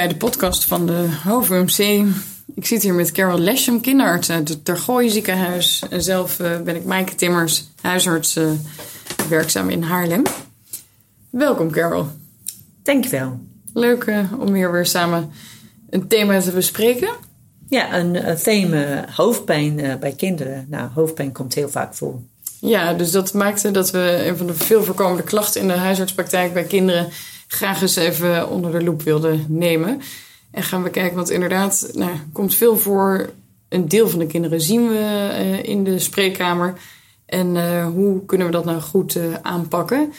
Bij de podcast van de HOVUMC. Ik zit hier met Carol Leschem, kinderarts uit het Tergooi ziekenhuis. En zelf uh, ben ik Maaike Timmers, huisarts, uh, werkzaam in Haarlem. Welkom Carol. Dankjewel. Leuk uh, om hier weer samen een thema te bespreken. Ja, een, een thema hoofdpijn bij kinderen. Nou, hoofdpijn komt heel vaak voor. Ja, dus dat maakte dat we een van de veel voorkomende klachten in de huisartspraktijk bij kinderen graag eens even onder de loep wilden nemen. En gaan we kijken, want inderdaad, nou, komt veel voor. Een deel van de kinderen zien we uh, in de spreekkamer. En uh, hoe kunnen we dat nou goed uh, aanpakken?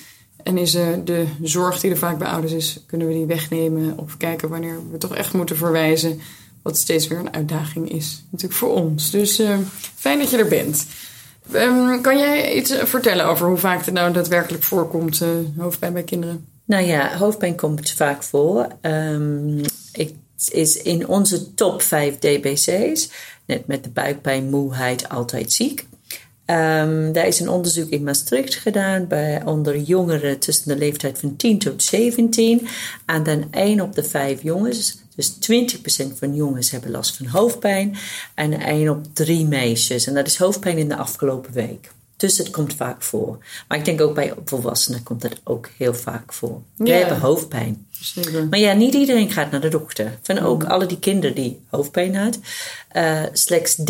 En is de zorg die er vaak bij ouders is, kunnen we die wegnemen? Of kijken wanneer we toch echt moeten verwijzen? Wat steeds weer een uitdaging is, natuurlijk voor ons. Dus fijn dat je er bent. Um, kan jij iets vertellen over hoe vaak het nou daadwerkelijk voorkomt, hoofdpijn bij kinderen? Nou ja, hoofdpijn komt vaak voor. Um, het is in onze top 5 DBC's, net met de buikpijn, moeheid, altijd ziek. Um, daar is een onderzoek in Maastricht gedaan bij onder jongeren tussen de leeftijd van 10 tot 17. En dan 1 op de 5 jongens, dus 20% van jongens hebben last van hoofdpijn. En 1 op 3 meisjes. En dat is hoofdpijn in de afgelopen week. Dus het komt vaak voor. Maar ik denk ook bij volwassenen komt dat ook heel vaak voor. We hebben hoofdpijn. Zeker. Maar ja, niet iedereen gaat naar de dokter. Van ook alle die kinderen die hoofdpijn had, uh, slechts 30%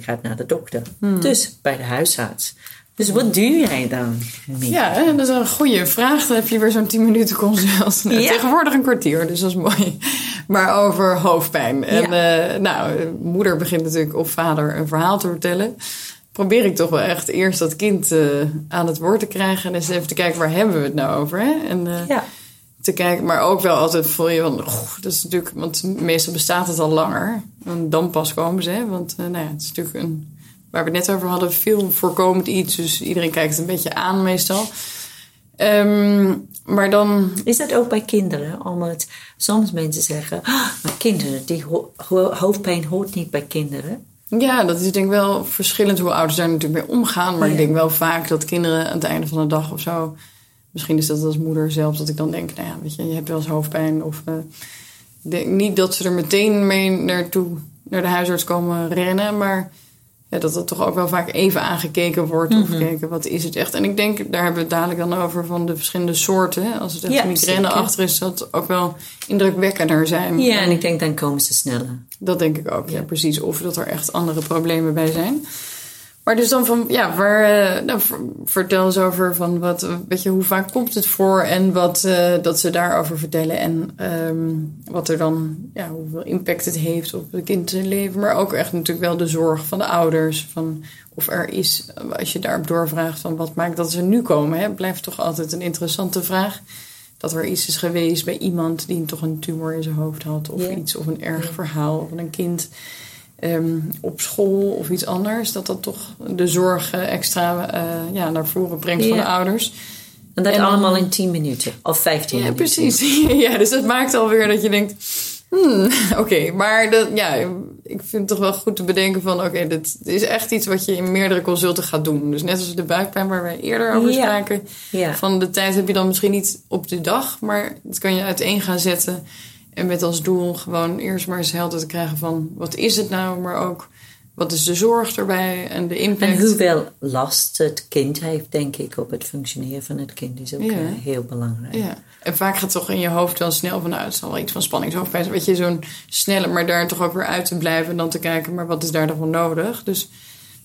gaat naar de dokter. Hmm. Dus bij de huisarts. Dus wat doe jij dan? Ja, dat is een goede vraag. Dan heb je weer zo'n 10 minuten consult. Ja. Tegenwoordig een kwartier, dus dat is mooi. Maar over hoofdpijn. En ja. uh, nou, moeder begint natuurlijk of vader een verhaal te vertellen probeer ik toch wel echt eerst dat kind uh, aan het woord te krijgen. En eens even te kijken waar hebben we het nou over. Hè? En uh, ja. te kijken, maar ook wel altijd voel je van, dat is natuurlijk, want meestal bestaat het al langer. En dan pas komen ze, hè? want uh, nou ja, het is natuurlijk een, waar we het net over hadden, veel voorkomend iets. Dus iedereen kijkt het een beetje aan meestal. Um, maar dan... Is dat ook bij kinderen? Omdat soms mensen zeggen, oh, maar kinderen, die ho hoofdpijn hoort niet bij kinderen. Ja, dat is denk ik wel verschillend hoe ouders daar natuurlijk mee omgaan. Maar ik denk wel vaak dat kinderen aan het einde van de dag of zo... Misschien is dat als moeder zelf dat ik dan denk... Nou ja, weet je, je hebt wel eens hoofdpijn. Of uh, denk niet dat ze er meteen mee naartoe, naar de huisarts komen rennen. Maar ja, dat dat toch ook wel vaak even aangekeken wordt. Of mhm. kijken, wat is het echt? En ik denk, daar hebben we het dadelijk dan over van de verschillende soorten. Als het echt ja, migraine achter is, dat ook wel indrukwekkender zijn. Ja, en ik denk dan komen ze sneller. Dat denk ik ook, ja, precies. Of dat er echt andere problemen bij zijn. Maar dus dan van, ja, waar, uh, nou, vertel eens over van wat, weet je, hoe vaak komt het voor en wat uh, dat ze daarover vertellen en um, wat er dan, ja, hoeveel impact het heeft op het kind zijn leven, maar ook echt natuurlijk wel de zorg van de ouders, van of er is, als je daarop doorvraagt van wat maakt dat ze nu komen, hè, blijft toch altijd een interessante vraag. Dat er iets is geweest bij iemand die toch een tumor in zijn hoofd had of iets, of een erg verhaal van een kind um, op school of iets anders. Dat dat toch de zorg extra uh, ja, naar voren brengt ja. van de ouders. En dat allemaal in 10 minuten of 15 ja, minuten. Precies. ja, dus dat maakt alweer dat je denkt. Hmm, oké, okay. maar dat, ja, ik vind het toch wel goed te bedenken van... oké, okay, dit is echt iets wat je in meerdere consulten gaat doen. Dus net als de buikpijn waar we eerder over spraken... Ja. van de tijd heb je dan misschien niet op de dag... maar dat kan je uiteen gaan zetten en met als doel gewoon eerst maar eens helder te krijgen van wat is het nou, maar ook wat is de zorg erbij en de impact. En hoeveel last het kind heeft, denk ik, op het functioneren van het kind is ook ja. uh, heel belangrijk. Ja. En vaak gaat het toch in je hoofd wel snel vanuit. Het zal wel iets van spanningshoofdpijn Weet je, zo'n snelle, maar daar toch ook weer uit te blijven en dan te kijken, maar wat is daar dan voor nodig? Dus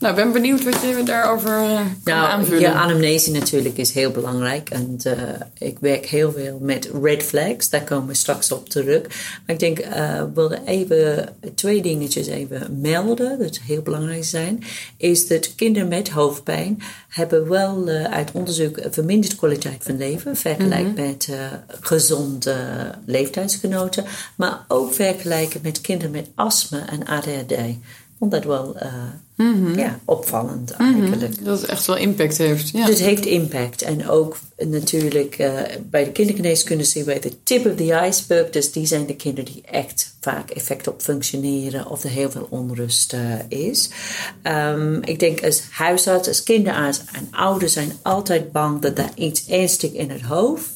nou, ik ben benieuwd wat je daarover uh, nou, aanvullen. Ja, anamnese natuurlijk is heel belangrijk. En uh, ik werk heel veel met red flags. Daar komen we straks op terug. Maar ik denk, uh, ik wilde even twee dingetjes even melden. Dat heel belangrijk zijn. Is dat kinderen met hoofdpijn hebben wel uit onderzoek verminderd kwaliteit van leven. Vergelijk mm -hmm. met gezonde leeftijdsgenoten. Maar ook vergelijken met kinderen met astma en ADHD vond dat wel uh, mm -hmm. ja, opvallend eigenlijk. Dat het echt wel impact heeft. Ja. Dus het heeft impact. En ook natuurlijk uh, bij de kindergeneeskunde zien wij de tip of the iceberg. Dus die zijn de kinderen die echt vaak effect op functioneren of er heel veel onrust uh, is. Um, ik denk als huisarts, als kinderarts en ouders zijn altijd bang dat er iets ernstig in het hoofd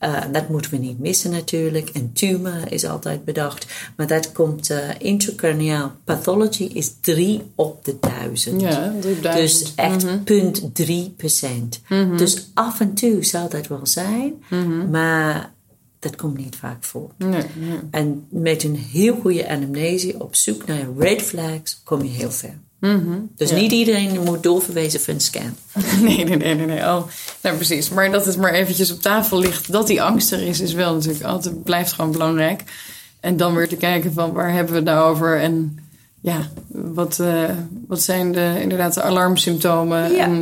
Uh, dat moeten we niet missen natuurlijk. En tumor is altijd bedacht. Maar dat komt, uh, intracraniaal pathology is 3 op de 1000. Ja, 3000. Dus echt Mhm. punt 3 procent. Dus af en toe zou dat wel zijn. Mhm. Maar dat komt niet vaak voor. Nee, nee. En met een heel goede anamnese op zoek naar red flags kom je heel ver. Dus Ja. niet iedereen moet doorverwezen voor een scan. Nee, nee, nee, nee. nee. Oh, nou, precies. Maar dat het maar eventjes op tafel ligt, dat die angst er is, is wel natuurlijk altijd, blijft gewoon belangrijk. En dan weer te kijken van waar hebben we het nou over en ja, wat, eh, wat zijn de, inderdaad de alarmsymptomen. Ja. En,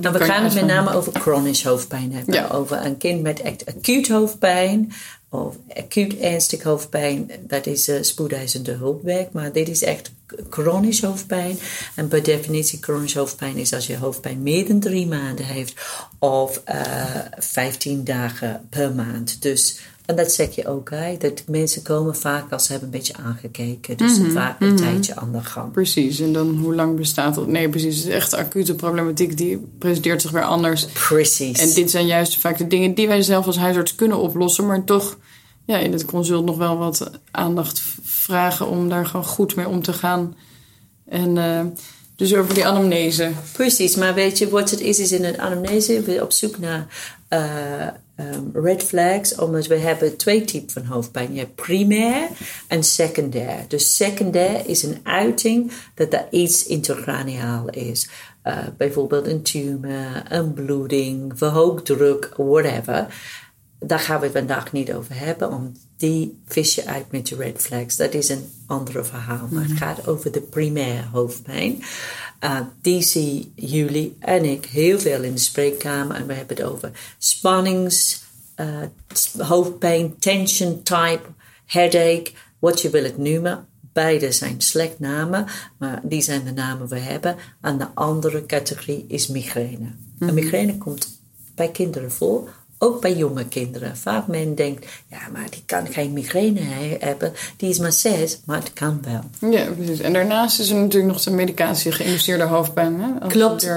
Nou, we gaan het met name over chronisch hoofdpijn hebben. Ja. Over een kind met echt acuut hoofdpijn. Of acuut ernstig hoofdpijn. Dat is eh, spoedeisende hulpwerk. Maar dit is echt chronisch hoofdpijn. En per definitie chronisch hoofdpijn is als je hoofdpijn meer dan drie maanden heeft. Of eh 15 dagen per maand. Dus... En dat zeg je ook, hè? dat mensen komen vaak als ze hebben een beetje aangekeken. Dus vaak een tijdje aan de gang. Precies, en dan hoe lang bestaat dat? Nee, precies. Het is echt acute problematiek, die presenteert zich weer anders. Precies. En dit zijn juist vaak de dingen die wij zelf als huisarts kunnen oplossen, maar toch ja, in het consult nog wel wat aandacht vragen om daar gewoon goed mee om te gaan. En eh, dus over die anamnese. Precies, maar weet je wat het is? Is in een anamnese op zoek naar eh, ehm, red flags, omdat we hebben twee typen van hoofdpijn. Je hebt primair en secundair. Dus secundair is een uiting dat er iets intercraniaal is. Eh, bijvoorbeeld een tumor, een bloeding, verhoogd druk, whatever. Daar gaan we het vandaag niet over hebben, om die vis je uit met je red flags. Dat is een andere verhaal. Maar het gaat over de primaire hoofdpijn. Uh, die zien jullie en ik heel veel in de spreekkamer. En we hebben het over spannings, uh, hoofdpijn, tension type, headache, wat je wil het noemen. Beide zijn slecht namen, maar die zijn de namen we hebben. En de andere categorie is migraine. En migraine komt bij kinderen voor, ook bij jonge kinderen. Vaak men denkt, ja, maar die kan geen migraine he- hebben. Die is maar zes, maar het kan wel. Ja, precies. En daarnaast is er natuurlijk nog de medicatie geïnduceerde hoofdpijn. Hè? Als Klopt.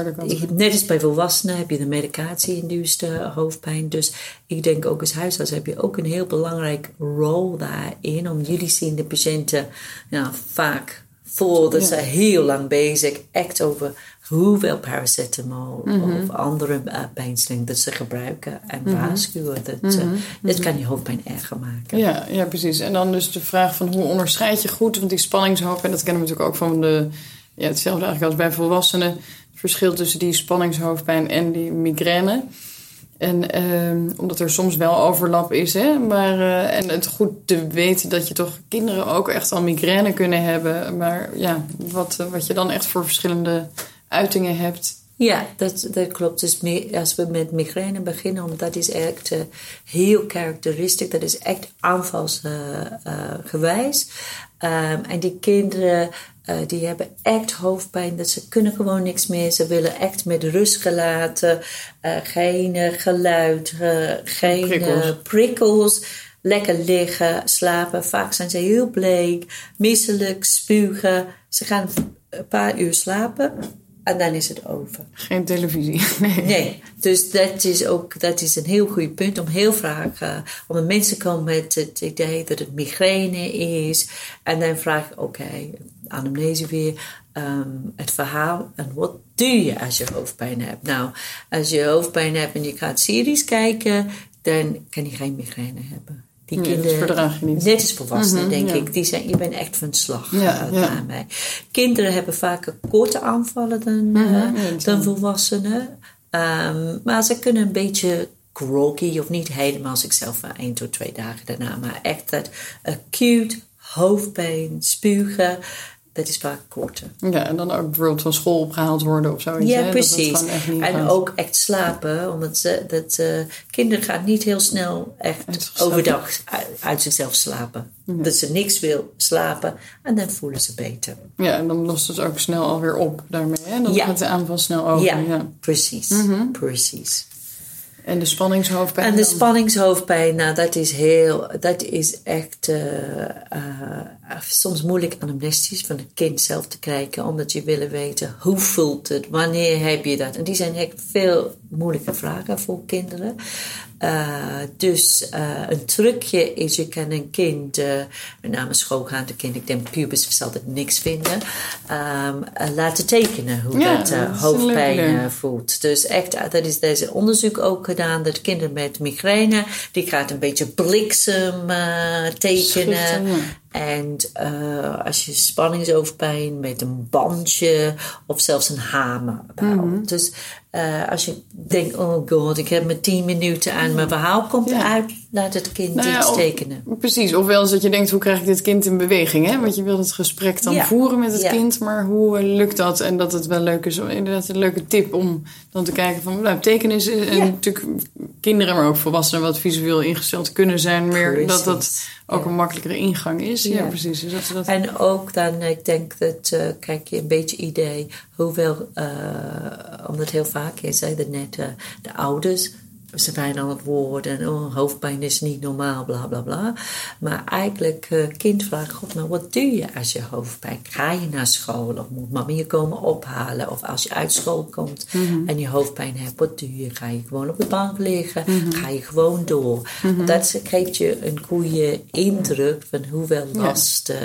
Net als bij volwassenen heb je de medicatie-induced hoofdpijn. Dus ik denk ook als huisarts heb je ook een heel belangrijk rol daarin. Om jullie zien de patiënten ja, vaak voor dat ze heel lang bezig echt over hoeveel paracetamol of andere uh, pijnstillingen dat ze gebruiken en waarschuwen. Dat, uh, dat kan je hoofdpijn erger maken. Ja, ja, precies. En dan dus de vraag van hoe onderscheid je goed? Want die spanningshoofdpijn, dat kennen we natuurlijk ook van de... Ja, hetzelfde eigenlijk als bij volwassenen. Het verschil tussen die spanningshoofdpijn en die migraine. En ehm, omdat er soms wel overlap is, hè. Maar, eh, en het goed te weten dat je toch kinderen ook echt al migraine kunnen hebben. Maar ja, wat, eh, wat je dan echt voor verschillende uitingen hebt. Ja, dat, dat klopt. Dus als we met migraine beginnen, omdat dat is echt eh, heel karakteristisch. Dat is echt aanvalsgewijs. Ehm, en die kinderen, eh, die hebben echt hoofdpijn. Dat ze kunnen gewoon niks meer. Ze willen echt met rust gelaten. eh, geen eh, geluid, geen Prikkels. prikkels. Lekker liggen, slapen. Vaak zijn ze heel bleek, misselijk, spugen. Ze gaan een paar uur slapen en dan is het over. Geen televisie. Nee. Nee, dus dat is ook dat is een heel goed punt om heel vaak, uh, omdat mensen komen met het idee dat het migraine is. En dan vraag ik, oké, anamnese weer, um, het verhaal. En wat doe je als je hoofdpijn hebt? Nou, als je hoofdpijn hebt en je gaat series kijken, dan kan je geen migraine hebben. Die Nee, dat kinderen, verdraag je niet. net als volwassenen, Mhm, denk ja. ik, die zijn, je bent echt van slag Ja, uh, ja. daarmee. Kinderen hebben vaker korte aanvallen dan, Mhm, dat dan volwassenen. Um, maar ze kunnen een beetje groggy of niet helemaal zichzelf voor één tot twee dagen daarna. Maar echt dat acute hoofdpijn, spugen, dat is vaak korter. Ja, en dan ook bijvoorbeeld van school opgehaald worden of zoiets. Ja, hè? Precies. gewoon echt niet en gaat. ook echt slapen, omdat ze, dat, uh, kinderen gaan niet heel snel echt overdag uit, uit zichzelf slapen. Dat ze niks wil slapen en dan voelen ze beter. Ja, en dan lost het ook snel alweer op daarmee. Hè? Dan Ja. gaat de aanval snel over. ja, Ja. precies. Precies. En de spanningshoofdpijn. En de dan? spanningshoofdpijn, nou, dat is heel, dat is echt uh, uh, soms moeilijk anamnestisch van het kind zelf te krijgen, omdat je willen weten hoe voelt het, wanneer heb je dat. En die zijn echt veel moeilijke vragen voor kinderen. Uh, dus uh, een trucje is, je kan een kind, uh, met name schoolgaande kind, ik denk pubers zal het niks vinden, um, laten tekenen hoe Ja, dat, dat hoofdpijn eh, voelt. Dus echt, dat is deze onderzoek ook gedaan, dat kinderen met migraine, die gaat een beetje bliksem eh, tekenen. En eh, als je spanningsoverpijn met een bandje of zelfs een hamer. Mhm. Dus eh, als je denkt, oh god, ik heb maar tien minuten aan mijn verhaal komt Ja. eruit, laat het kind Nou ja, iets of- tekenen. Precies, ofwel eens dat je denkt, hoe krijg ik dit kind in beweging? Hè? Want je wilt het gesprek dan Ja. voeren met het Ja. kind, maar hoe eh, lukt dat? En dat het wel leuk is, inderdaad een leuke tip om dan te kijken van, nou, tekenen is en Ja. natuurlijk kinderen, maar ook volwassenen wat visueel ingesteld kunnen zijn, meer dat dat ook een makkelijkere ingang is. Ja, precies. Dus dat. En ook dan, ik denk dat, eh, kijk je een beetje idee hoeveel, eh, omdat heel vaak, je zei het net, eh, de ouders, ze zijn aan het worden en oh, hoofdpijn is niet normaal, bla bla bla. Maar eigenlijk, eh kind vraagt, god, wat doe je als je hoofdpijn? Ga je naar school of moet mama je komen ophalen? Of als je uit school komt en je hoofdpijn hebt, wat doe je? Ga je gewoon op de bank liggen? Ga je gewoon door? Dat geeft je een goede indruk van hoeveel Ja. last eh,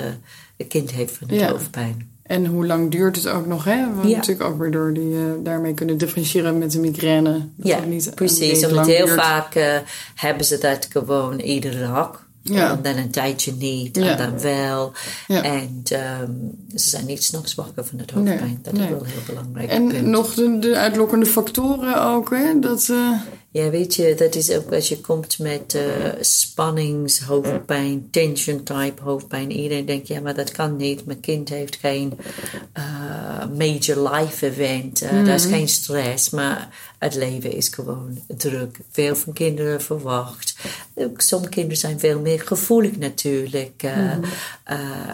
het kind heeft van Ja. hoofdpijn. En hoe lang duurt het ook nog? Hè? We Ja. natuurlijk ook weer door die, eh, daarmee kunnen differentiëren met de migraine. Dat Ja, niet precies. Omdat heel duurt. vaak eh, hebben ze dat gewoon iedere dag. Ja. En dan een tijdje niet, Ja. en dan wel. Ja. En ehm, ze zijn niet s'nachts wakker van het hoofdpijn. Nee, Dat nee. is wel heel belangrijk En punt. nog de, de uitlokkende factoren ook, hè? Dat, eh, Ja, weet je, dat is ook als je komt met eh spanningshoofdpijn, tension type hoofdpijn. Iedereen denkt, ja, maar dat kan niet. Mijn kind heeft geen eh, major life event. Eh, Dat is geen stress, maar het leven is gewoon druk. Veel van kinderen verwacht. Ook Sommige kinderen zijn veel meer gevoelig natuurlijk. eh,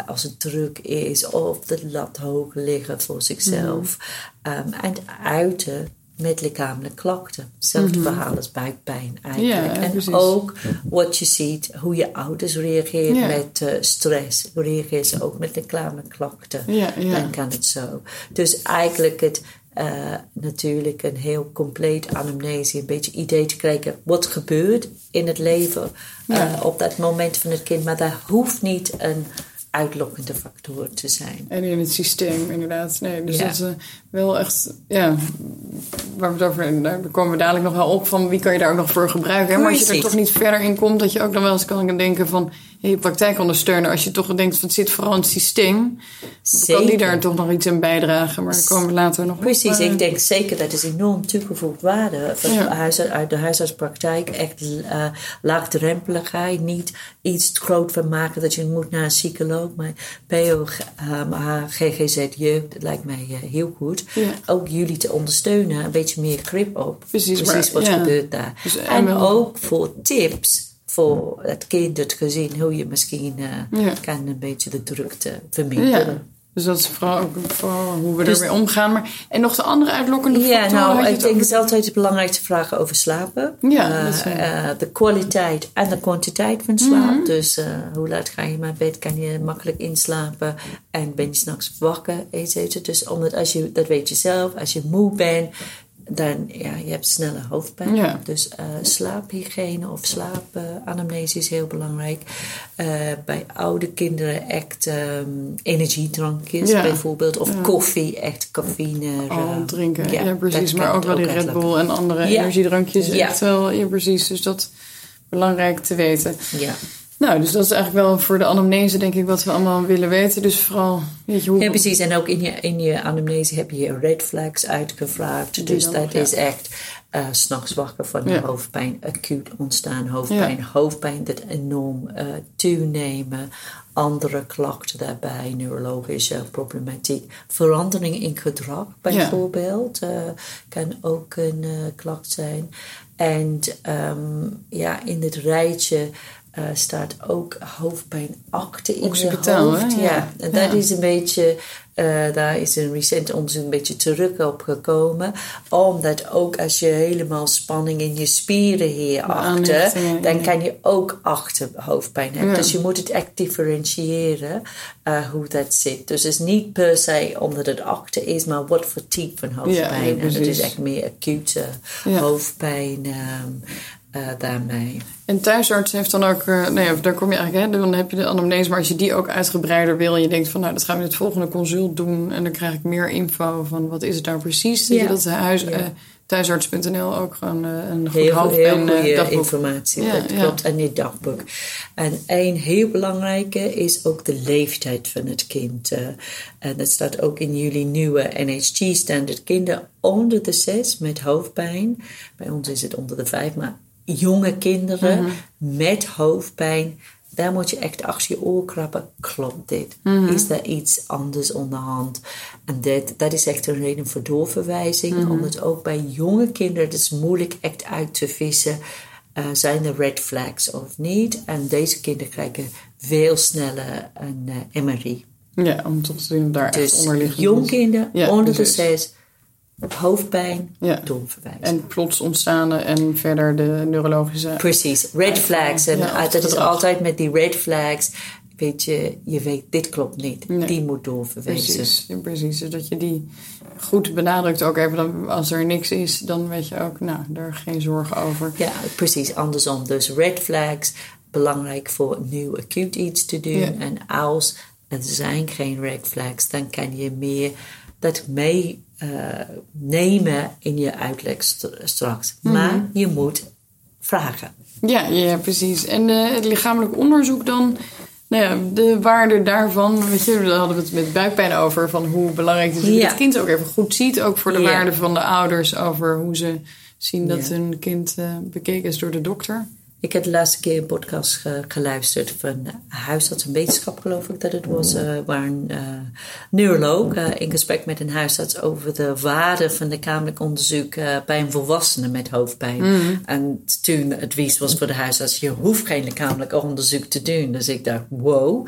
als het druk is of de lat hoog liggen voor zichzelf. Ehm, en uiten met lichamelijke klachten. Hetzelfde verhaal als buikpijn eigenlijk. Ja, en precies. ook wat je ziet, hoe je ouders reageren Ja. met eh, stress. Hoe reageren ze ook met lichamelijke klachten. Ja, ja. Dan kan het zo. Dus eigenlijk het eh, natuurlijk een heel compleet anamnese, een beetje idee te krijgen wat gebeurt in het leven eh, op dat moment van het kind. Maar dat hoeft niet een uitlokkende factor te zijn. En in het systeem, inderdaad. Nee, dus Ja. dat is eh, wel echt, ja, waar we het over, daar komen we dadelijk nog wel op van wie kan je daar ook nog voor gebruiken. Hè? Maar als je er toch niet verder in komt, dat je ook dan wel eens kan denken van je praktijkondersteuner. Als je toch denkt van het zit vooral in het systeem, dan kan die daar toch nog iets in bijdragen. Maar daar komen we later nog op. Precies, Maar, ik denk zeker dat is enorm toegevoegd waarde van Ja. huis, uit de huisartspraktijk. Echt uh, laagdrempeligheid, niet iets groot van maken dat je moet naar een psycholoog. Maar PO, um, GGZ Jeugd, dat lijkt mij uh, heel goed. Ja. Ook jullie te ondersteunen, een beetje meer grip op. Precies, Precies maar- wat ja. gebeurt daar. Dus, en ook voor tips voor het kind, het gezin, hoe je misschien uh, Ja. kan een beetje de drukte verminderen. Ja. Dus dat is vooral ook vooral hoe we Dus- ermee omgaan. Maar, en nog de andere uitlokkende Ja, factoren? had nou, ik denk het is altijd belangrijk te vragen over slapen. Ja, Eh, dat is eh, de kwaliteit en de kwantiteit van slaap. Mhm. Dus eh, hoe laat ga je naar bed? Kan je makkelijk inslapen? En ben je s'nachts wakker? Et cetera. Dus omdat als je, dat weet je zelf, als je moe bent, dan ja, je hebt snelle hoofdpijn. Ja. Dus eh, slaaphygiëne of slaapanamnese is heel belangrijk. Eh, bij oude kinderen echt ehm, energiedrankjes Ja. bijvoorbeeld. Of koffie, echt cafeïne. al drinken. Ja, precies. Maar ook wel die Red. Bull en andere energiedrankjes. Echt wel, ja, precies. Dus dat is belangrijk te weten. Ja. Nou, dus dat is eigenlijk wel voor de anamnese denk ik wat we allemaal willen weten. Dus vooral, weet je, hoe... ja, precies. En ook in je, in je anamnese heb je red flags uitgevraagd. Die Dus dan dat ja. is echt eh, s s'nachts wakker van Ja. hoofdpijn, acuut ontstaan hoofdpijn. Hoofdpijn dat enorm eh toenemen. Andere klachten daarbij, neurologische problematiek. Verandering in gedrag bijvoorbeeld eh, kan ook een eh, klacht zijn. En ehm, ja, in dit rijtje eh, staat ook hoofdpijn achter in je hoofd. Ja. Ja. en dat Ja. is een beetje, eh, daar is een recent onderzoek een beetje terug op gekomen. Omdat ook als je helemaal spanning in je spieren hierachter, aanhechtingen, dan kan je ook achter hoofdpijn hebben. Dus je moet het echt differentiëren eh, hoe dat zit. Dus het is niet per se omdat het achter is, maar wat voor type van hoofdpijn. En het is echt meer acute hoofdpijn. ehm, uh, daarmee. En thuisarts heeft dan ook, uh, nou ja, daar kom je eigenlijk, hè, dan heb je de anamnese, maar als je die ook uitgebreider wil en je denkt van, nou, dat gaan we in het volgende consult doen en dan krijg ik meer info van wat is het nou precies, ja. je dat huis, ja. uh, thuisarts.nl ook gewoon een goed heel, heel goede dagboek. informatie, ja, dat klopt, en je dagboek. En een heel belangrijke is ook de leeftijd van het kind. en dat staat ook in jullie nieuwe NHG-standaard. Kinderen onder de zes met hoofdpijn, bij ons is het onder de vijf, maar jonge kinderen -hmm. met hoofdpijn. Daar moet je echt achter je oor krabben. Klopt dit? -hmm. Is er iets anders aan de hand? En dat, dat is echt een reden voor doorverwijzing. -hmm. Omdat ook bij jonge kinderen het is moeilijk echt uit te vissen. Uh, zijn er red flags of niet? En deze kinderen krijgen veel sneller een uh, MRI. Ja, om toch te zien daar dus echt onder liggen. jong kinderen ja, onder de zes hoofdpijn, ja. doorverwijzen. En plots ontstaan en verder de neurologische... Precies, red flags. En Ja, dat is altijd met die red flags. Weet je, je weet, dit klopt niet. Nee. Die moet doorverwijzen. Precies, ja, precies. Dus dat je die goed benadrukt ook even. Dan, als er niks is, dan weet je ook, nou, daar geen zorgen over. Ja, precies. Andersom. Dus red flags, belangrijk voor nu acuut iets te doen. En als er zijn geen red flags, dan kan je meer dat mee uh, nemen in je uitleg st straks. Mhm. Maar je moet vragen. Ja, ja precies. En uh, het lichamelijk onderzoek dan... Nou ja, de waarde daarvan, weet je, daar hadden we het met buikpijn over, van hoe belangrijk het is dat Ja. het kind ook even goed ziet. Ook voor de Ja. waarde van de ouders over hoe ze zien dat Ja. hun kind uh, bekeken is door de dokter. Ik heb de laatste keer een podcast ge geluisterd van huisarts en wetenschap, geloof ik dat het was, uh, waar een uh, neuroloog uh, in gesprek met een huisarts over de waarde van lichamelijk onderzoek bij een volwassene met hoofdpijn. Mm. En toen het advies was voor de huisarts, je hoeft geen lichamelijk onderzoek te doen. Dus ik dacht, wow.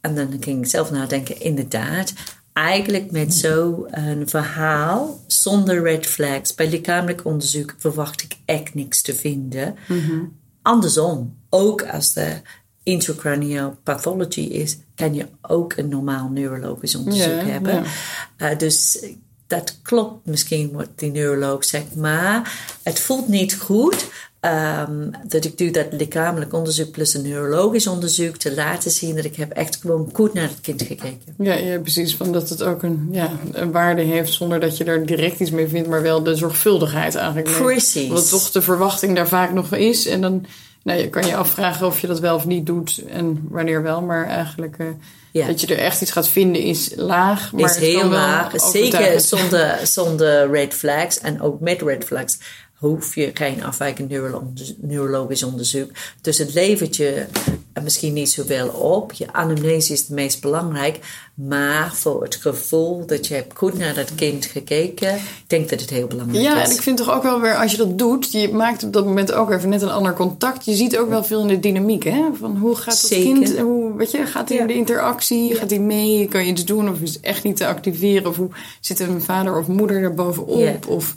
En dan ging ik zelf nadenken, inderdaad, eigenlijk met zo'n verhaal zonder red flags bij lichamelijk onderzoek verwacht ik echt niks te vinden. Mm -hmm. Andersom, ook als er intracranial pathology is, kan je ook een normaal neurologisch onderzoek Ja, hebben. ja. Uh, dus dat klopt misschien wat die neuroloog zegt, maar het voelt niet goed um, dat ik doe dat lichamelijk onderzoek plus een neurologisch onderzoek te laten zien dat ik heb echt gewoon goed naar het kind gekeken. Ja, ja precies. Van dat het ook een, ja, een waarde heeft zonder dat je er direct iets mee vindt, maar wel de zorgvuldigheid eigenlijk. Precies. Wat toch de verwachting daar vaak nog is. En dan nou, je kan je afvragen of je dat wel of niet doet en wanneer wel. Maar eigenlijk uh, Ja. dat je er echt iets gaat vinden is laag. Maar is heel laag. Zeker zonder, zonder red flags. En ook met red flags hoef je geen afwijkend neuro neurologisch onderzoek. Dus het levert je misschien niet zoveel op. Je anamnese is het meest belangrijk. Maar voor het gevoel dat je hebt goed naar dat kind gekeken, ik denk dat het heel belangrijk Ja, is. en ik vind toch ook wel weer, als je dat doet, je maakt op dat moment ook even net een ander contact. Je ziet ook wel veel in de dynamiek, hè? Van hoe gaat Zeker. kind, hoe, weet je, gaat hij Ja. in de interactie, gaat hij mee, kan je iets doen of is het echt niet te activeren? Of hoe zit een vader of moeder er bovenop? Ja. Of,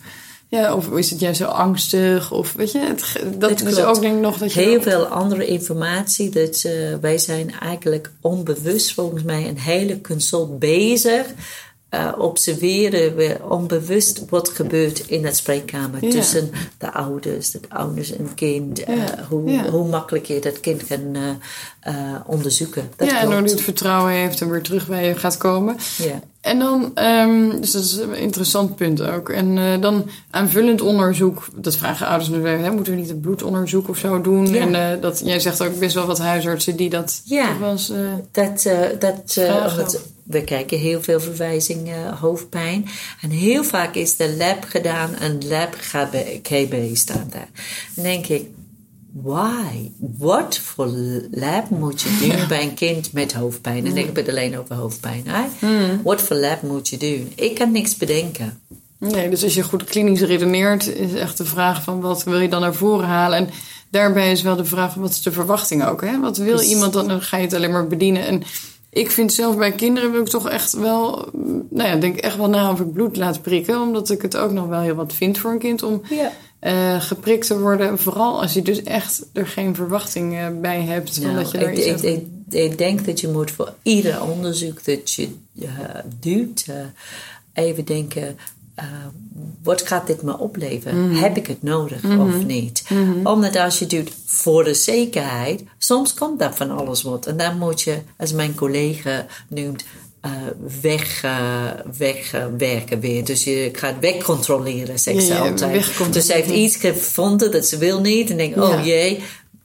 ja, of is het juist zo angstig? Of weet je, het, dat Het is klopt. ook denk ik nog dat je... Heel veel andere informatie. Dat, uh, wij zijn eigenlijk onbewust volgens mij een hele consult bezig. Uh, observeren we onbewust wat gebeurt in dat spreekkamer Ja. tussen de ouders, de ouders en kind. Uh, Ja. hoe, Ja. hoe makkelijk je dat kind kan uh, onderzoeken. Dat ja, en hoe hij het vertrouwen heeft en weer terug bij je gaat komen. En dan, um, dus dat is een interessant punt ook. En uh, dan aanvullend onderzoek, dat vragen ouders nu weer, hè, moeten we niet een bloedonderzoek of zo doen? Ja. En uh, dat, jij zegt ook best wel wat huisartsen die dat Ja. eens, uh, Dat, dat, we kijken heel veel verwijzingen hoofdpijn. En heel vaak is de lab gedaan en lab GB staat daar. Dan denk ik, why? Wat voor lab moet je doen bij een kind met hoofdpijn? En ik heb het alleen over hoofdpijn. Mm. Wat voor lab moet je doen? Ik kan niks bedenken. Nee, dus als je goed klinisch redeneert, is echt de vraag van wat wil je dan naar voren halen? En daarbij is wel de vraag van wat is de verwachting ook? Hè? Wat wil iemand dan? Dan ga je het alleen maar bedienen. En ik vind zelf bij kinderen wil ik toch echt wel, nou ja, denk echt wel na of ik bloed laat prikken. Omdat ik het ook nog wel heel wat vind voor een kind om Ja. Uh, geprikt te worden. Vooral als je dus echt er geen verwachting uh, bij hebt. Van Nou, dat je er ik, iets ik, over- ik, ik denk dat je moet voor ieder onderzoek dat je uh, doet, uh, even denken. eh, wat gaat dit me opleveren? Heb ik het nodig of niet? Omdat als je doet voor de zekerheid, soms komt daar van alles wat. En dan moet je, als mijn collega noemt, uh, weg, uh, wegwerken weer. Dus je gaat wegcontroleren, zegt ze Ja, ja, altijd. wegcontroleren. Dus ze heeft iets gevonden dat ze wil niet. En denkt, oh jee,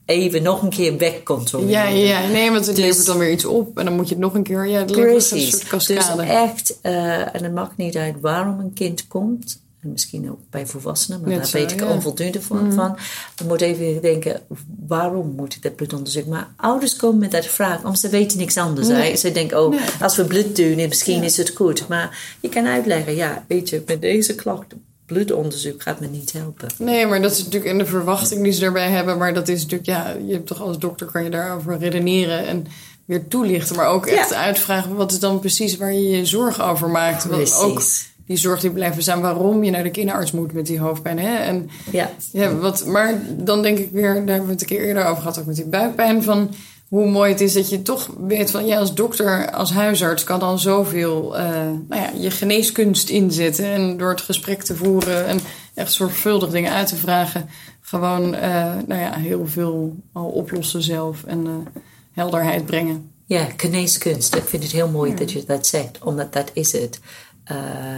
even nog een keer wegcontroleren. Ja, ja, ja. nee, want het Dus- levert dan weer iets op. En dan moet je het nog een keer... Ja, het levert een Precies. soort Dus cascade. echt, eh, en het maakt niet uit waarom een kind komt. En misschien ook bij volwassenen, maar Net daar zo, weet ik ja. Onvoldoende van. van. Je moet even denken, waarom moet ik dat bloedonderzoek? Maar ouders komen met dat vraag, omdat ze weten niks anders. Nee. Ze denken, oh, Nee. als we bloed doen, misschien Ja. is het goed. Maar je kan uitleggen, ja, weet je, met deze klacht, bloedonderzoek gaat me niet helpen. Nee, maar dat is natuurlijk in de verwachting die ze daarbij hebben. Maar dat is natuurlijk, ja, je hebt toch als dokter kan je daarover redeneren en weer toelichten. Maar ook echt Ja. uitvragen wat is dan precies waar je je zorgen over maakt. Want Precies. ook die zorg die blijven staan waarom je naar de kinderarts moet met die hoofdpijn. Hè? En Ja, ja, wat, maar dan denk ik weer, daar hebben we het een keer eerder over gehad, ook met die buikpijn. Van hoe mooi het is dat je toch weet van ja, als dokter, als huisarts kan dan zoveel eh, nou ja, je geneeskunst inzetten. En door het gesprek te voeren en echt zorgvuldig dingen uit te vragen, gewoon eh, nou ja, heel veel al oplossen zelf en eh, helderheid brengen. Ja, geneeskunst. Ik vind het heel mooi dat je dat zegt, omdat dat is het. Eh,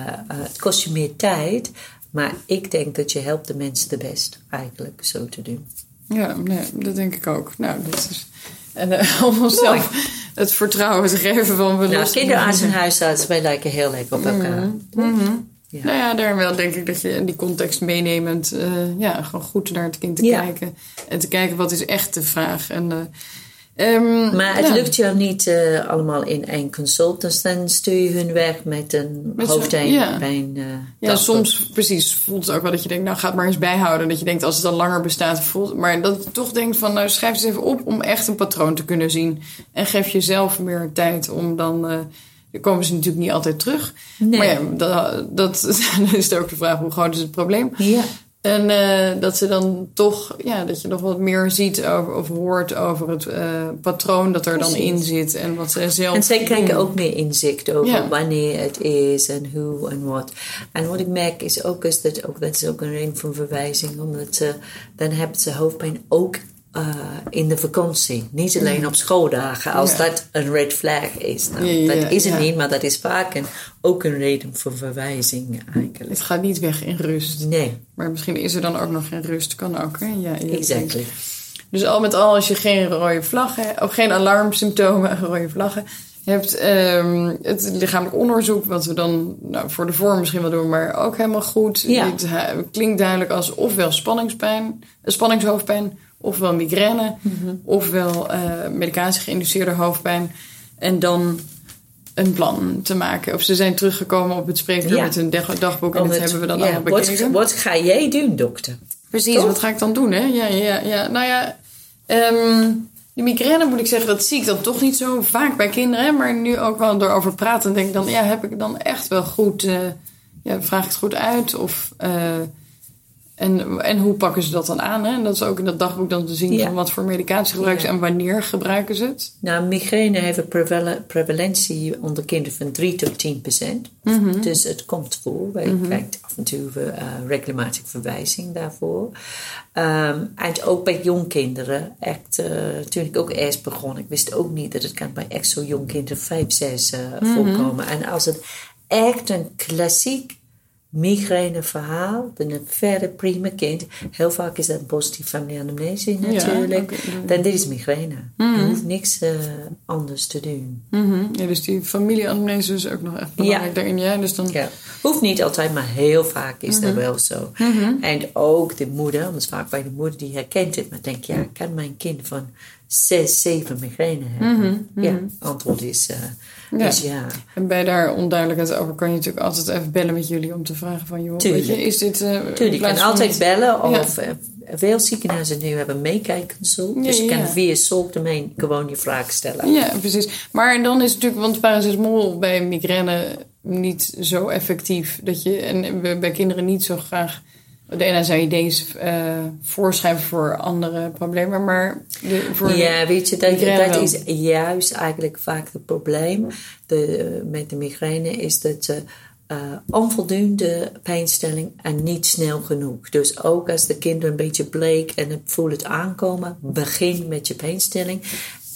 eh, het kost je meer tijd, maar ik denk dat je helpt de mensen de best, eigenlijk, zo te doen. Ja, nee, dat denk ik ook. Nou, dat is. En eh, om onszelf het vertrouwen te geven van we Nou, kinderarts en huisarts, wij lijken heel leuk op elkaar. Ja. Nou ja, daar wel denk ik dat je in die context meenemend, ja, gewoon goed naar het kind te Ja. kijken. En te kijken wat is echt de vraag. En, ehm, Maar het ja, lukt jou niet eh, allemaal in één consult, dus dan stuur je hun weg met een Met zo'n- hoofdpijn. ja. pijn, eh, Ja, soms precies voelt het ook wel dat je denkt, nou ga het maar eens bijhouden. Dat je denkt als het al langer bestaat, voelt, maar dat je toch denkt van, nou schrijf eens even op om echt een patroon te kunnen zien. En geef jezelf meer tijd om dan, eh dan komen ze natuurlijk niet altijd terug. Nee. Maar ja, dat, dat dan is het ook de vraag, hoe groot is het probleem? Ja. En eh, dat ze dan toch, ja, dat je nog wat meer ziet over, of hoort over het eh, patroon dat er dan in zit en wat ze zelf. En zij krijgen ook meer inzicht over Ja. wanneer het is en hoe en wat. En wat ik merk is ook, is dat, ook, dat is ook een reden van verwijzing, omdat ze, dan hebben ze hoofdpijn ook eh, in de vakantie. Niet alleen op schooldagen, als Ja. dat een red flag is. Nou, Ja, ja, dat is het niet, maar dat is vaak een, ook een reden voor verwijzing eigenlijk. Het gaat niet weg in rust. Nee, Maar misschien is er dan ook nog geen rust. Kan ook, hè? Ja, exactly. Dus al met al, als je geen rode vlaggen, ook geen alarmsymptomen, rode vlaggen hebt, ehm, het lichamelijk onderzoek, wat we dan nou, voor de vorm misschien wel doen, maar ook helemaal goed. Ja. Het hu- klinkt duidelijk als ofwel spanningspijn, eh, spanningshoofdpijn, ofwel migraine, Mhm. ofwel eh medicatie geïnduceerde hoofdpijn. En dan een plan te maken. Of ze zijn teruggekomen op het spreekuur Ja. met hun dag- dagboek en dat het- hebben we dan ja, allemaal bekeken. wat, wat ga jij doen, dokter? Precies, Toch? wat ga ik dan doen, hè? Ja, ja, ja. Nou ja, ehm de migraine moet ik zeggen, dat zie ik dan toch niet zo vaak bij kinderen. Maar nu ook wel door over praten, denk ik dan, ja, heb ik dan echt wel goed, eh, ja, vraag ik het goed uit? Of, eh, en, en hoe pakken ze dat dan aan? Hè? En dat is ook in dat dagboek dan te zien Ja. van wat voor medicatie gebruiken ze Ja. en wanneer gebruiken ze het. Nou, migraine heeft een prevale- prevalentie onder kinderen van 3 tot 10 procent. Mhm. Dus het komt voor. Wij krijgen af en toe uh, regelmatig verwijzing daarvoor. Ehm, en ook bij jongkinderen. Echt, uh, toen ik ook eerst begon, ik wist ook niet dat het kan bij echt zo jong kinderen 5, 6 uh, Mhm. voorkomen. En als het echt een klassiek migraine verhaal, dan een verder prima kind. Heel vaak is dat een positieve familieanamnese natuurlijk. Dan dit is migraine. Je hoeft niks uh, anders te doen. Mhm. Ja, dus die familieanamnese is ook nog echt belangrijk daarin. Ja, dus dan... Ja. Hoeft niet altijd, maar heel vaak is dat wel zo. En ook de moeder, want vaak bij de moeder die herkent het, maar denkt, ja, kan mijn kind van zes, zeven migraine hebben? Ja, antwoord is, uh, Ja. is ja. En bij daar onduidelijkheid over kan je natuurlijk altijd even bellen met jullie om te vragen van... joh, Tuurlijk. weet je, is dit... eh, Tuurlijk, je kan altijd bellen of eh, veel ziekenhuizen nu hebben meekijkconsult. Ja, dus je kan via Solkdomein gewoon je vraag stellen. Ja, precies. Maar dan is het natuurlijk, want paracetamol bij migraine niet zo effectief. Dat je, en bij kinderen niet zo graag... De ene zou je deze eh, voorschrijven voor andere problemen, maar de, voor Ja, weet je, dat, dat is juist eigenlijk vaak het probleem de, met de migraine. Is dat ze uh, onvoldoende pijnstilling en niet snel genoeg. Dus ook als de kinderen een beetje bleek en voelt het aankomen, begin met je pijnstilling.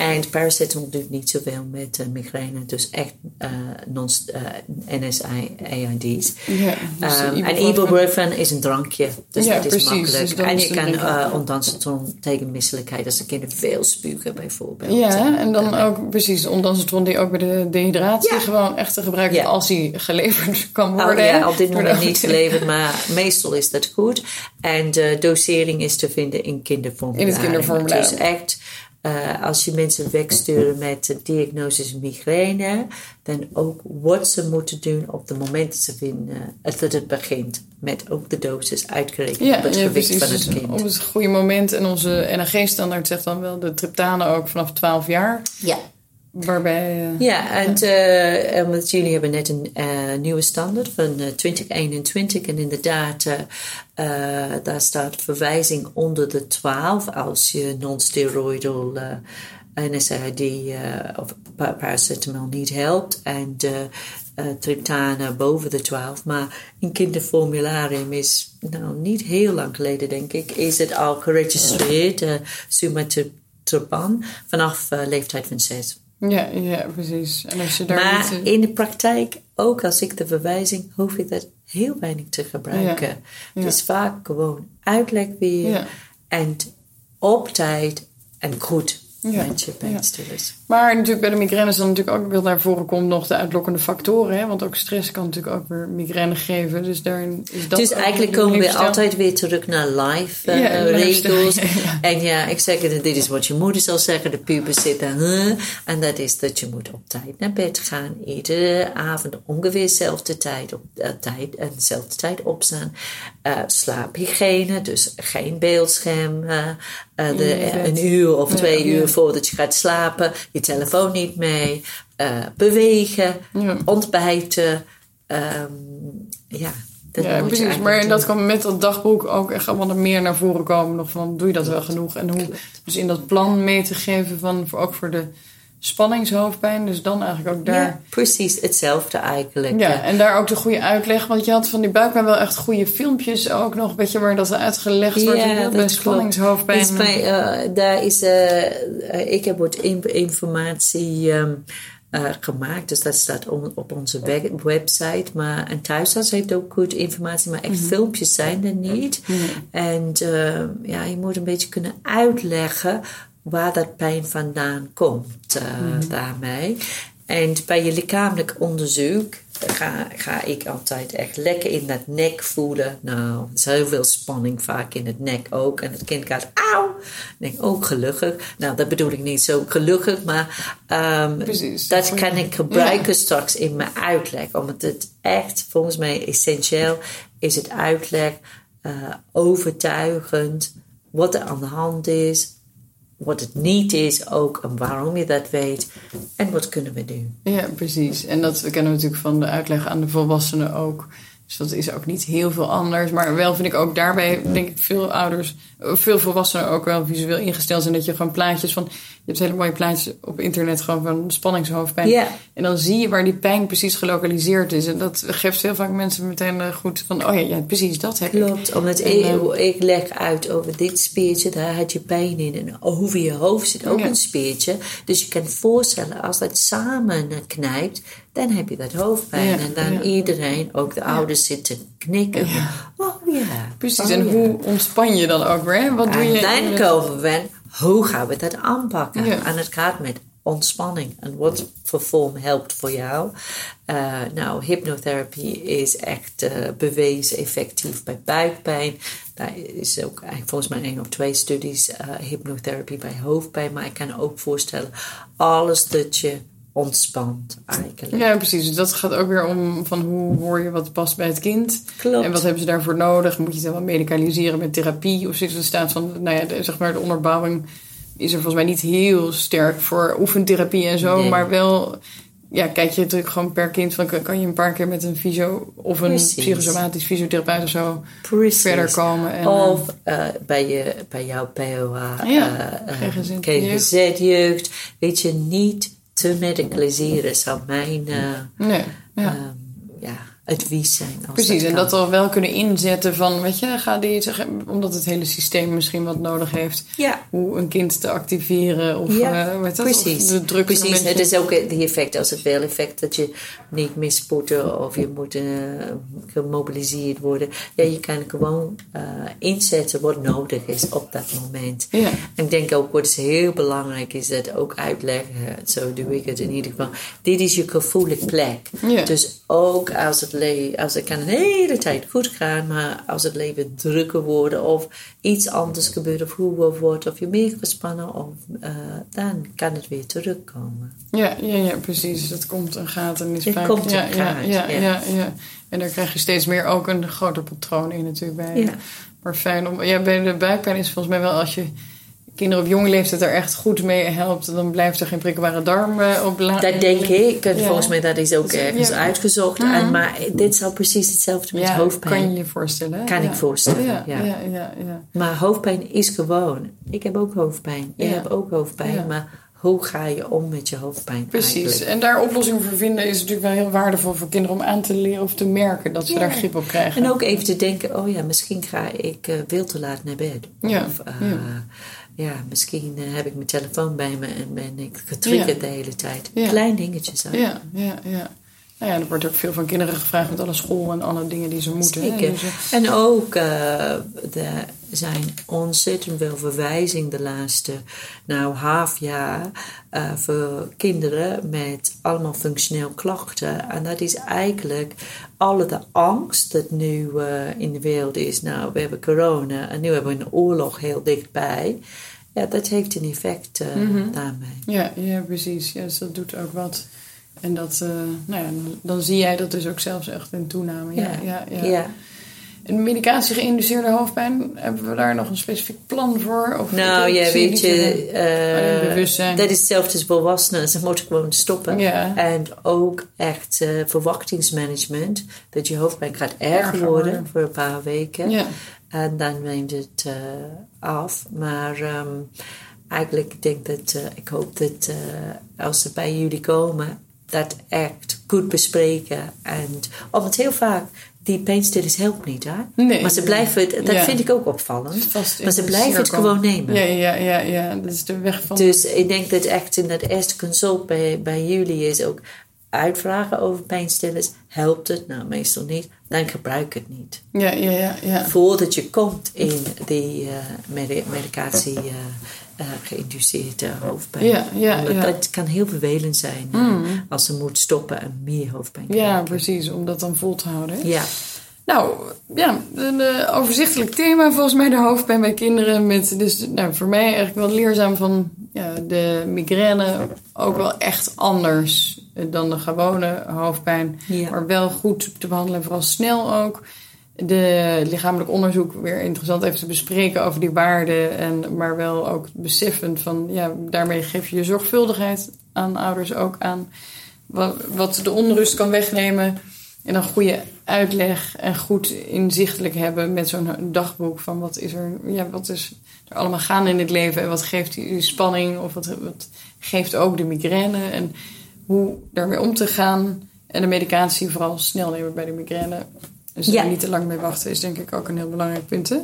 En paracetamol doet niet zoveel met uh, migraine. Dus echt uh, non, uh, NSAID's. Ja, dus um, en ibuprofen is een drankje. Dus ja, dat is precies, makkelijk. Dus en je kan uh, ondansetron tegen misselijkheid. Als de kinderen veel spugen bijvoorbeeld. Ja, en dan ook precies ondansetron die ook bij de dehydratie gewoon echt te gebruiken. Ja. Als die geleverd kan oh, worden. Oh, ja, op dit moment niet geleverd. Maar meestal is dat goed. En de dosering is te vinden in kinderformularen. In het kinderformulier. Dus echt uh, als je mensen wegsturen met de diagnose migraine, dan ook wat ze moeten doen op het moment dat, ze vinden, dat het begint. Met ook de dosis uitgerekend ja, op het gewicht precies. van het dus kind. Op het goede moment. En onze NAG-standaard zegt dan wel de triptanen ook vanaf 12 jaar. Ja. Waarbij, uh, ja, en uh, jullie hebben net een uh, nieuwe standaard van 2021 en inderdaad, daar staat verwijzing onder de 12 als je non-steroidal NSAID of paracetamol niet helpt en de triptanen boven de 12. Maar in kinderformularium is, nou niet heel lang geleden denk ik, is het al geregistreerd, uh, sumatriptan, vanaf leeftijd van 6. Ja, ja, precies. En als je daar maar niet... in de praktijk, ook als ik de verwijzing, hoef ik dat heel weinig te gebruiken. Het is vaak gewoon uitleg weer en op tijd en goed ja. je pijnstillers. Maar natuurlijk bij de migraine is dan natuurlijk ook wel naar voren komt nog de uitlokkende factoren. Hè? Want ook stress kan natuurlijk ook weer migraine geven. Dus daarin is dat Dus eigenlijk komen we altijd weer terug naar live uh, regels. En ja, ik zeg het, dit is wat je moeder zal zeggen. De puber zit daar. Huh? En dat is dat je moet op tijd naar bed gaan. Iedere avond ongeveer dezelfde tijd, op, uh, tijd en dezelfde tijd opstaan. Uh, slaaphygiëne, dus geen beeldscherm. De, een uur of twee uur voordat je gaat slapen. Je telefoon niet mee. Uh, bewegen, ontbijten. Um, ja, dat ja, precies. Maar dat kan met dat dagboek ook echt allemaal meer naar voren komen. Nog van, doe je dat wel genoeg? En hoe, dus in dat plan mee te geven van, voor, ook voor de spanningshoofdpijn. Dus dan eigenlijk ook daar... Ja, precies hetzelfde eigenlijk. Ja, en daar ook de goede uitleg. Want je had van die buikpijn wel echt goede filmpjes ook nog. Weet je, waar dat uitgelegd wordt. Ja, bij spanningshoofdpijn. Is bij, uh, daar is... Uh, ik heb wat informatie... Um, uh, gemaakt. Dus dat staat on, op onze website. Maar, en thuisarts heeft ook goed informatie, maar echt mm -hmm. filmpjes zijn er niet. Mm -hmm. En uh, ja, je moet een beetje kunnen uitleggen waar dat pijn vandaan komt uh, mm. daarmee. En bij je lichamelijk onderzoek ga, ga ik altijd echt lekker in dat nek voelen. Nou, er is heel veel spanning vaak in het nek ook. En het kind gaat, auw! denk ook gelukkig. Nou, dat bedoel ik niet zo gelukkig, maar um, dat kan ik gebruiken straks in mijn uitleg. Omdat het echt, volgens mij, essentieel is het uitleg uh, overtuigend wat er aan de hand is wat het niet is ook en waarom je dat weet en wat kunnen we doen. Ja, precies. En dat kennen we natuurlijk van de uitleg aan de volwassenen ook. Dus dat is ook niet heel veel anders. Maar wel vind ik ook daarbij, denk ik, veel ouders, veel volwassenen ook wel visueel ingesteld zijn. Dat je gewoon plaatjes van, je hebt hele mooie plaatjes op internet gewoon van spanningshoofdpijn. Yeah. En dan zie je waar die pijn precies gelokaliseerd is. En dat geeft heel vaak mensen meteen eh, goed van, oh ja, ja precies dat heb Klopt, ik. omdat ik, uh, ik leg uit over dit speertje, daar had je pijn in. En over je hoofd zit ook een speertje. Dus je kan voorstellen, als dat samen knijpt, dan heb je dat hoofdpijn. en dan iedereen, ook de ouders, zitten knikken. Oh ja. Precies, oh, en hoe ontspan je dan ook weer? Wat doe je? we, hoe gaan we dat aanpakken? En het gaat met ontspanning. En wat voor vorm helpt voor jou? Uh, nou, hypnotherapie is echt uh, bewezen effectief bij buikpijn. Daar is ook volgens mij één of twee studies uh, hypnotherapie bij hoofdpijn. Maar ik kan ook voorstellen, alles dat je ontspant eigenlijk. Ja, precies. Dus dat gaat ook weer om van hoe hoor je wat past bij het kind. Klopt. En wat hebben ze daarvoor nodig? Moet je het dan medicaliseren met therapie? Of zit er staat van, nou ja, de, zeg maar de onderbouwing is er volgens mij niet heel sterk voor oefentherapie en zo. Maar wel, ja, kijk je natuurlijk gewoon per kind van, kan je een paar keer met een fysio of een Precies. psychosomatisch fysiotherapeut of zo Precies. verder komen. En, of uh, bij, je, bij jouw POA, ja, uh, GGZ-jeugd, weet je niet te medicaliseren zou mijn. Uh, nee, ja. Um, ja, advies zijn. Als Precies, en dat we wel kunnen inzetten van, weet je, ga die, omdat het hele systeem misschien wat nodig heeft. Ja. Hoe een kind te activeren of, Ja, uh, weet dat, precies. of de druk precies. mensen- Het is ook het effect als het wel effect dat je niet meer of je moet eh, gemobiliseerd worden. Ja, je kan gewoon eh, inzetten wat nodig is op dat moment. Ja. En ik denk ook wat is heel belangrijk is dat ook uitleggen, zo doe ik het in ieder geval. Dit is je gevoelige plek. Ja. Dus ook als het, le- als het kan een hele tijd goed gaan, maar als het leven drukker wordt of iets anders gebeurt of hoe wordt of je meer gespannen, of, eh, dan kan het weer terugkomen. Ja, ja, ja, precies. Het komt en gaat en is Het vaak. komt ja, en ja, gaat, ja, ja. ja. En daar krijg je steeds meer ook een groter patroon in natuurlijk bij. Ja. Maar fijn om. Ja, bij de buikpijn is volgens mij wel als je kinderen op jonge leeftijd er echt goed mee helpt, dan blijft er geen prikkelbare darm eh, op la- Dat denk ik. En Ja. Volgens mij dat is ook ergens ja. uitgezocht. En, maar dit zou precies hetzelfde met Ja, hoofdpijn. kan je je voorstellen. Kan ik voorstellen, Ja, ja. ja, ja, ja. Maar hoofdpijn is gewoon. Ik heb ook hoofdpijn. Je hebt ook hoofdpijn. Maar hoe ga je om met je hoofdpijn Precies. eigenlijk? En daar oplossingen voor vinden is natuurlijk wel heel waardevol voor kinderen om aan te leren of te merken dat ze Ja. daar grip op krijgen. En ook even te denken, oh ja, misschien ga ik eh, veel te laat naar bed. Ja, Of eh, ja. Ja. misschien eh, heb ik mijn telefoon bij me en ben ik getriggerd Ja. de hele tijd. Ja. Klein dingetjes. hè. Ja, ja, ja. Nou ja, er wordt ook veel van kinderen gevraagd met alle school en alle dingen die ze moeten. Zeker. Dus, eh, En ook, eh, er zijn ontzettend veel verwijzingen de laatste nou, half jaar eh, voor kinderen met allemaal functioneel klachten. En dat is eigenlijk alle de angst dat nu eh, in de wereld is. Nou, we hebben corona en nu hebben we een oorlog heel dichtbij. Ja, dat heeft een effect eh, Mhm. daarmee. ja, ja, precies. Ja, dus dat doet ook wat. En dat, eh, nou ja, dan, zie jij dat dus ook zelfs echt in toename. Ja, ja, ja. ja. En medicatie geïnduceerde hoofdpijn, hebben we daar nog een specifiek plan voor? Of Nou, ja, weet je, zo- eh, dat is hetzelfde als volwassenen. Ze moeten gewoon stoppen. Ja. En ook echt verwachtingsmanagement. Dat je hoofdpijn gaat erger Erger worden worden. voor een paar weken. Ja, En dan neemt het eh, af. Maar ehm, eigenlijk denk dat, eh, ik hoop dat eh, als ze bij jullie komen, dat echt goed bespreken. En, omdat heel vaak die pijnstillers helpt niet, hè? Nee. maar ze blijven, het- dat Ja. vind ik ook opvallend. vast Maar ze blijven het gewoon nemen. Ja, ja, ja, ja. Dat is de weg van... Dus ik denk dat echt in dat eerste consult bij, bij jullie is ook uitvragen over pijnstillers. Helpt het? Nou, meestal niet. Dan gebruik het niet. Ja, ja, ja, ja. Voordat je komt in die eh, medi- medicatie eh, geïnduceerde hoofdpijn. Ja, ja, Omdat ja. Dat kan heel vervelend zijn eh, als ze moet stoppen en meer hoofdpijn Ja, precies, om dat dan vol te houden. Ja. Nou, ja, een overzichtelijk thema volgens mij de hoofdpijn bij kinderen. Met, dus nou, voor mij eigenlijk wel leerzaam van ja, de migraine ook wel echt anders dan de gewone hoofdpijn. Ja. Maar wel goed te behandelen, vooral snel ook. De lichamelijk onderzoek weer interessant even te bespreken over die waarden. En, maar wel ook beseffend van, ja, daarmee geef je je zorgvuldigheid aan ouders ook aan. Wat, wat de onrust kan wegnemen. En dan goede uitleg en goed inzichtelijk hebben met zo'n dagboek van wat is er, ja, wat is er allemaal gaande in het leven en wat geeft die spanning of wat, wat geeft ook de migraine en hoe daarmee om te gaan. En de medicatie vooral snel nemen bij de migraine. Dus Ja. er niet te lang mee wachten is denk ik ook een heel belangrijk punt. Hè?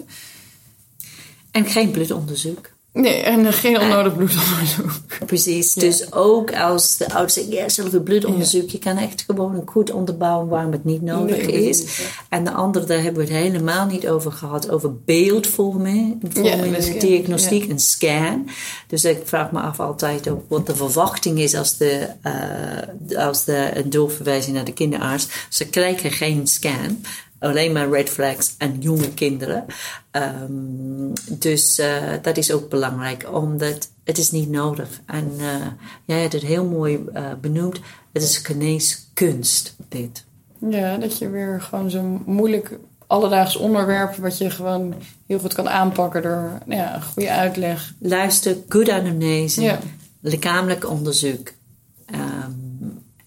En geen bloedonderzoek. Nee, en geen onnodig bloedonderzoek. Precies. Ja. Dus ook als de ouders zeggen, ja, zelf een bloedonderzoek. Je kan echt gewoon goed onderbouwen waarom het niet nodig Nee, is. En de andere, daar hebben we het helemaal niet over gehad. Over beeldvorming, vorming, diagnostiek en scan. Dus ik vraag me af altijd ook wat de verwachting is als, de, eh, als de, een doorverwijzing naar de kinderarts. Ze krijgen geen scan. Alleen maar red flags en jonge kinderen. Ehm, dus eh, dat is ook belangrijk, omdat het is niet nodig. En eh, jij hebt het heel mooi eh, benoemd. Het is geneeskunst, dit. Ja, dat je weer gewoon zo'n moeilijk alledaags onderwerp... wat je gewoon heel goed kan aanpakken door ja, een goede uitleg. Luister, good anamnese, Ja. lichamelijk onderzoek. ehm,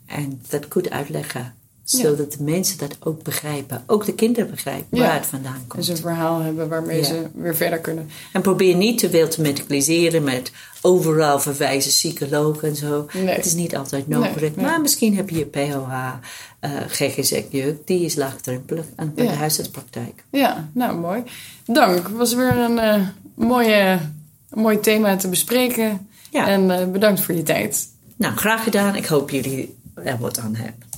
en dat goed uitleggen. Zodat de mensen dat ook begrijpen. Ook de kinderen begrijpen waar het vandaan komt. Dus een verhaal hebben waarmee ze weer verder kunnen. En probeer niet te veel te medicaliseren met overal verwijzen, psychologen en zo. Nee. Het is niet altijd nodig. Nee, nee. Maar misschien heb je je POH, eh GGZ-jeugd, die is laagdrempelig bij Ja. de huisartspraktijk. Ja, nou mooi. Dank. Was weer een eh, mooie, mooi thema te bespreken. Ja. En eh, bedankt voor je tijd. Nou, graag gedaan. Ik hoop jullie er wat aan hebben.